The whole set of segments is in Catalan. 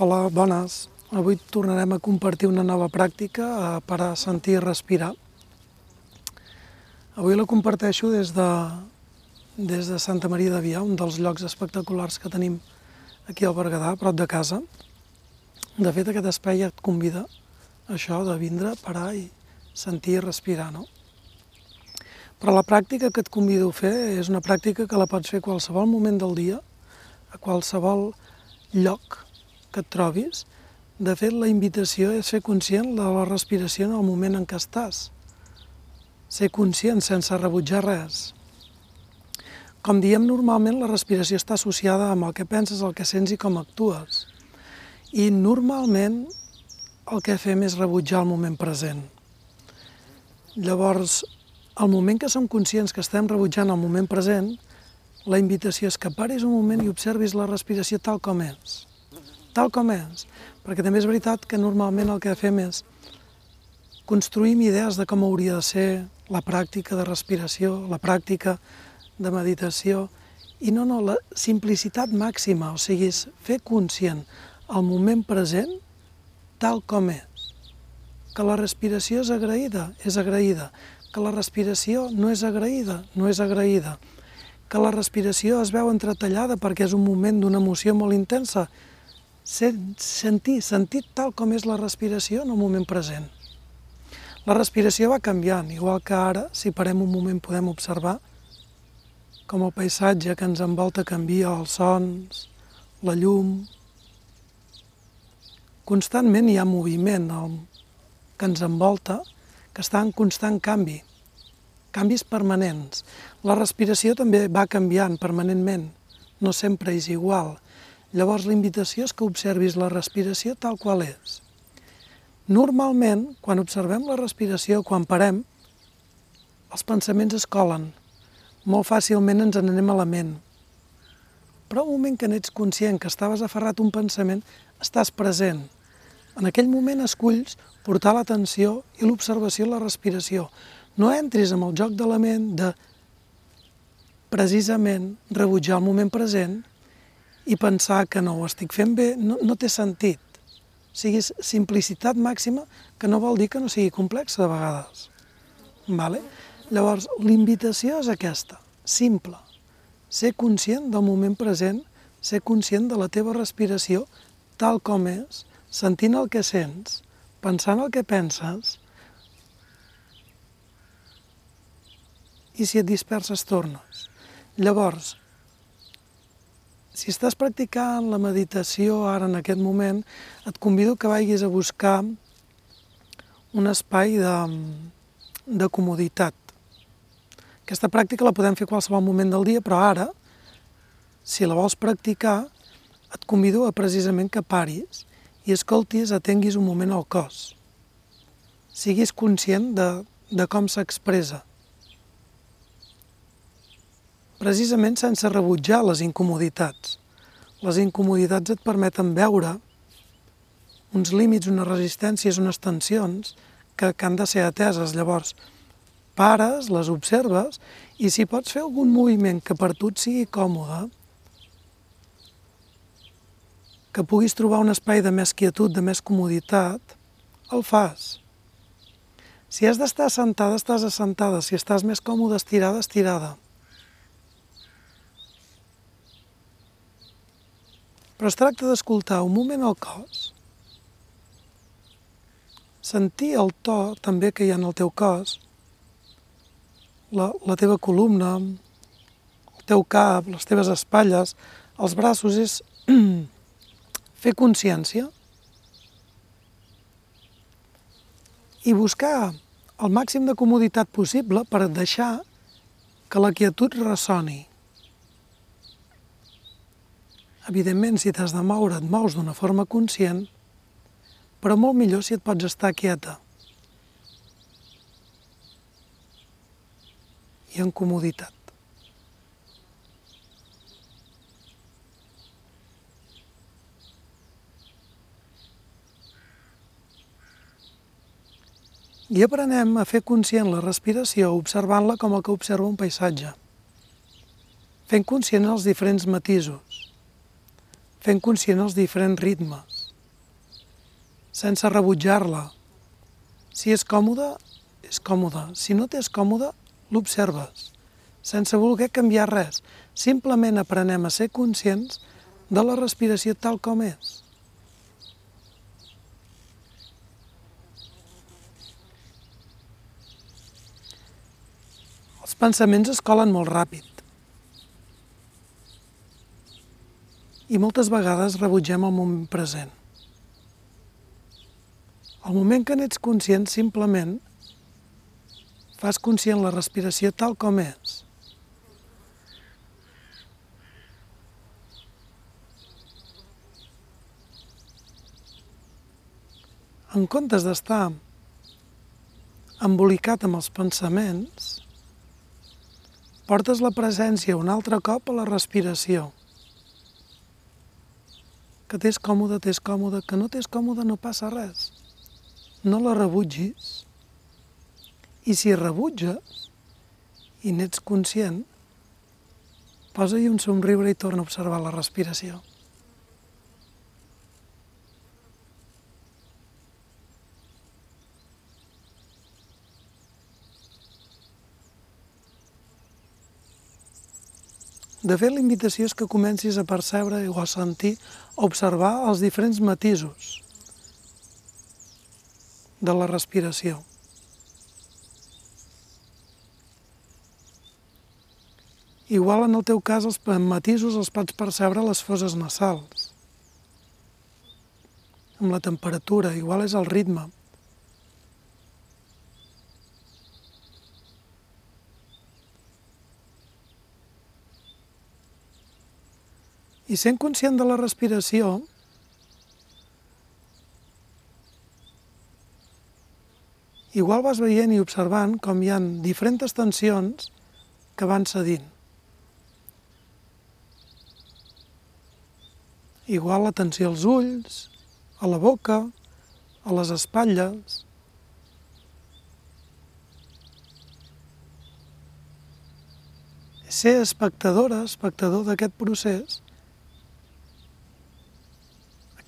Hola, bones. Avui tornarem a compartir una nova pràctica eh, per a sentir i respirar. Avui la comparteixo des de, des de Santa Maria de Via, un dels llocs espectaculars que tenim aquí al Berguedà, prop de casa. De fet, aquest espai et convida a això de vindre, parar i sentir i respirar, no? Però la pràctica que et convido a fer és una pràctica que la pots fer a qualsevol moment del dia, a qualsevol lloc, que et trobis, de fet la invitació és ser conscient de la respiració en el moment en què estàs. Ser conscient sense rebutjar res. Com diem normalment, la respiració està associada amb el que penses, el que sents i com actues. I normalment el que fem és rebutjar el moment present. Llavors, al moment que som conscients que estem rebutjant el moment present, la invitació és que paris un moment i observis la respiració tal com és tal com és, perquè també és veritat que normalment el que fem és construïm idees de com hauria de ser la pràctica de respiració, la pràctica de meditació, i no, no, la simplicitat màxima, o sigui, és fer conscient el moment present tal com és. Que la respiració és agraïda, és agraïda. Que la respiració no és agraïda, no és agraïda. Que la respiració es veu entretallada perquè és un moment d'una emoció molt intensa, sentir, sentir tal com és la respiració en el moment present. La respiració va canviant, igual que ara, si parem un moment, podem observar com el paisatge que ens envolta canvia, els sons, la llum... Constantment hi ha moviment el que ens envolta, que està en constant canvi, canvis permanents. La respiració també va canviant permanentment, no sempre és igual, Llavors la invitació és que observis la respiració tal qual és. Normalment, quan observem la respiració, quan parem, els pensaments es colen. Molt fàcilment ens n'anem a la ment. Però un moment que n'ets conscient que estaves aferrat un pensament, estàs present. En aquell moment esculls portar l'atenció i l'observació a la respiració. No entris amb el joc de la ment de precisament rebutjar el moment present i pensar que no ho estic fent bé no, no té sentit. O sigui, simplicitat màxima que no vol dir que no sigui complexa de vegades. Vale? Llavors, l'invitació és aquesta, simple. Ser conscient del moment present, ser conscient de la teva respiració tal com és, sentint el que sents, pensant el que penses, i si et disperses tornes. Llavors, si estàs practicant la meditació ara en aquest moment, et convido que vagis a buscar un espai de, de comoditat. Aquesta pràctica la podem fer qualsevol moment del dia, però ara, si la vols practicar, et convido a precisament que paris i escoltis, atenguis un moment al cos. Siguis conscient de, de com s'expressa precisament sense rebutjar les incomoditats. Les incomoditats et permeten veure uns límits, unes resistències, unes tensions que, que han de ser ateses. Llavors, pares, les observes, i si pots fer algun moviment que per tu et sigui còmode, que puguis trobar un espai de més quietud, de més comoditat, el fas. Si has d'estar assentada, estàs assentada. Si estàs més còmode estirada, estirada. Però es tracta d'escoltar un moment al cos, sentir el to també que hi ha en el teu cos, la, la teva columna, el teu cap, les teves espatlles, els braços, és fer consciència i buscar el màxim de comoditat possible per deixar que la quietud ressoni. Evidentment, si t'has de moure, et mous d'una forma conscient, però molt millor si et pots estar quieta i en comoditat. I aprenem a fer conscient la respiració observant-la com el que observa un paisatge, fent conscient els diferents matisos, fent conscient els diferents ritmes. sense rebutjar-la. Si és còmode, és còmode. Si no t'és còmode, l'observes, sense voler canviar res. Simplement aprenem a ser conscients de la respiració tal com és. Els pensaments es colen molt ràpid. I moltes vegades rebutgem el moment present. El moment que n'ets conscient simplement fas conscient la respiració tal com és. En comptes d'estar embolicat amb els pensaments, portes la presència un altre cop a la respiració. Que t'és còmode, t'és còmode, que no t'és còmode, no passa res. No la rebutgis i si rebutges i n'ets conscient, posa-hi un somriure i torna a observar la respiració. De fet, la invitació és que comencis a percebre o a sentir, a observar els diferents matisos de la respiració. Igual en el teu cas els matisos els pots percebre a les foses nasals. Amb la temperatura, igual és el ritme. I sent conscient de la respiració, igual vas veient i observant com hi ha diferents tensions que van cedint. igual l'atenció als ulls, a la boca, a les espatlles. Ser espectadora, espectador d'aquest procés,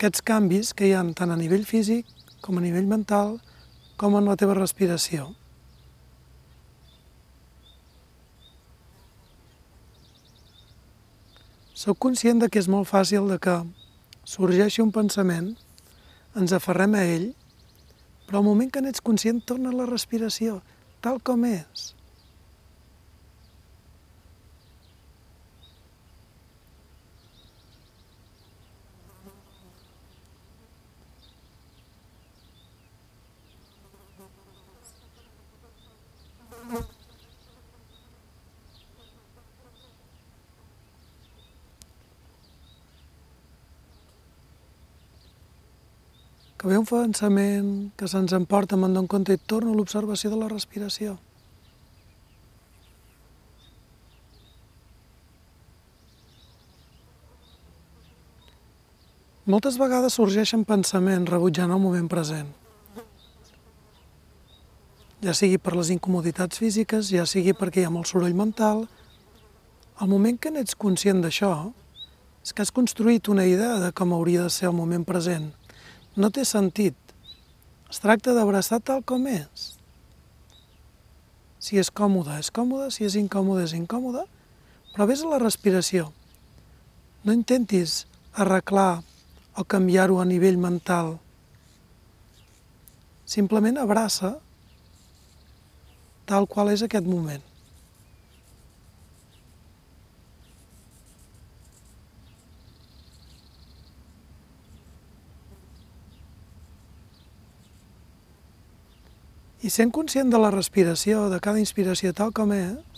aquests canvis que hi ha tant a nivell físic com a nivell mental com en la teva respiració. Soc conscient de que és molt fàcil de que sorgeixi un pensament, ens aferrem a ell, però al moment que n'ets conscient torna la respiració, tal com és. Que ve un pensament que se'ns emporta, me'n dono compte i torno a l'observació de la respiració. Moltes vegades sorgeixen pensaments rebutjant el moment present. Ja sigui per les incomoditats físiques, ja sigui perquè hi ha molt soroll mental. El moment que n'ets conscient d'això és que has construït una idea de com hauria de ser el moment present – no té sentit. Es tracta d'abraçar tal com és. Si és còmode, és còmode, si és incòmode, és incòmode, però vés a la respiració. No intentis arreglar o canviar-ho a nivell mental. Simplement abraça tal qual és aquest moment. I sent conscient de la respiració, de cada inspiració tal com és,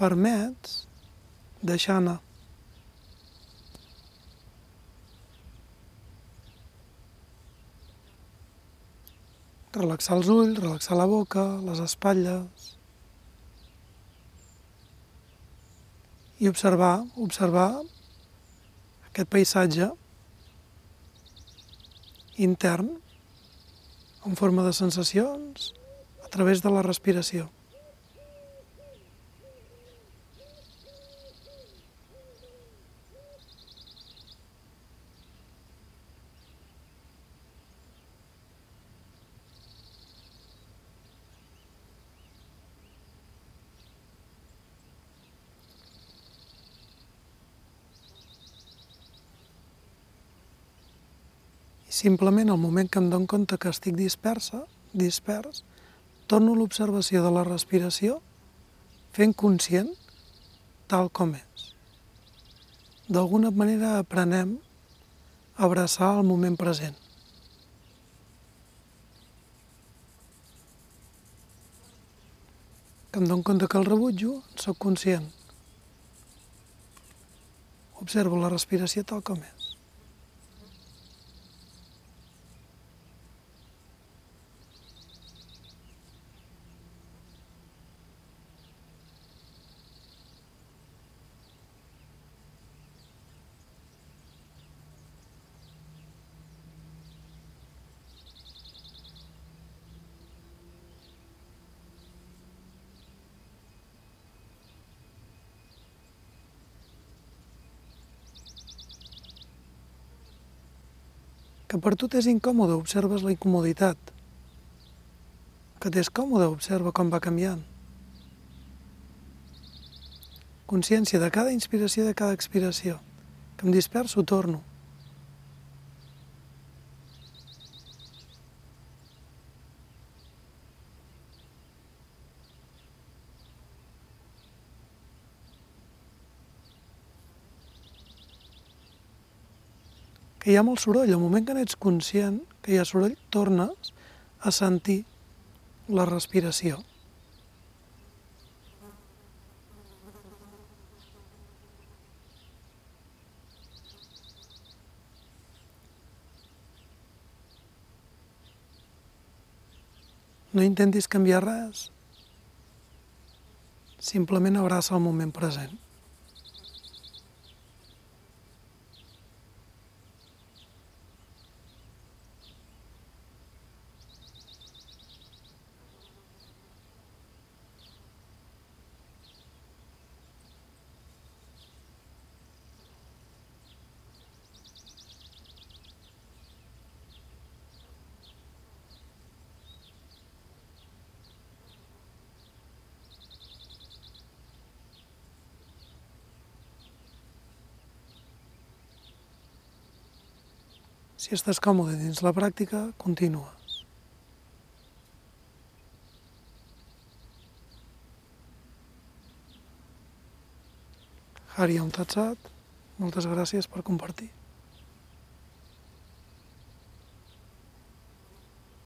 permets deixar anar. Relaxar els ulls, relaxar la boca, les espatlles. I observar, observar aquest paisatge intern en forma de sensacions a través de la respiració. Simplement, al moment que em dono compte que estic dispersa, dispers, torno l'observació de la respiració fent conscient tal com és. D'alguna manera aprenem a abraçar el moment present. Que em dono compte que el rebutjo, sóc conscient. Observo la respiració tal com és. Que per tu t'és incòmode, observes la incomoditat. Que t'és còmode, observa com va canviant. Consciència de cada inspiració i de cada expiració. Que em disperso, torno. Hi ha molt soroll. Al moment que n'ets conscient que hi ha soroll, tornes a sentir la respiració. No intentis canviar res. Simplement abraça el moment present. Si estàs còmode dins la pràctica, continues. Hari Tatsat, moltes gràcies per compartir.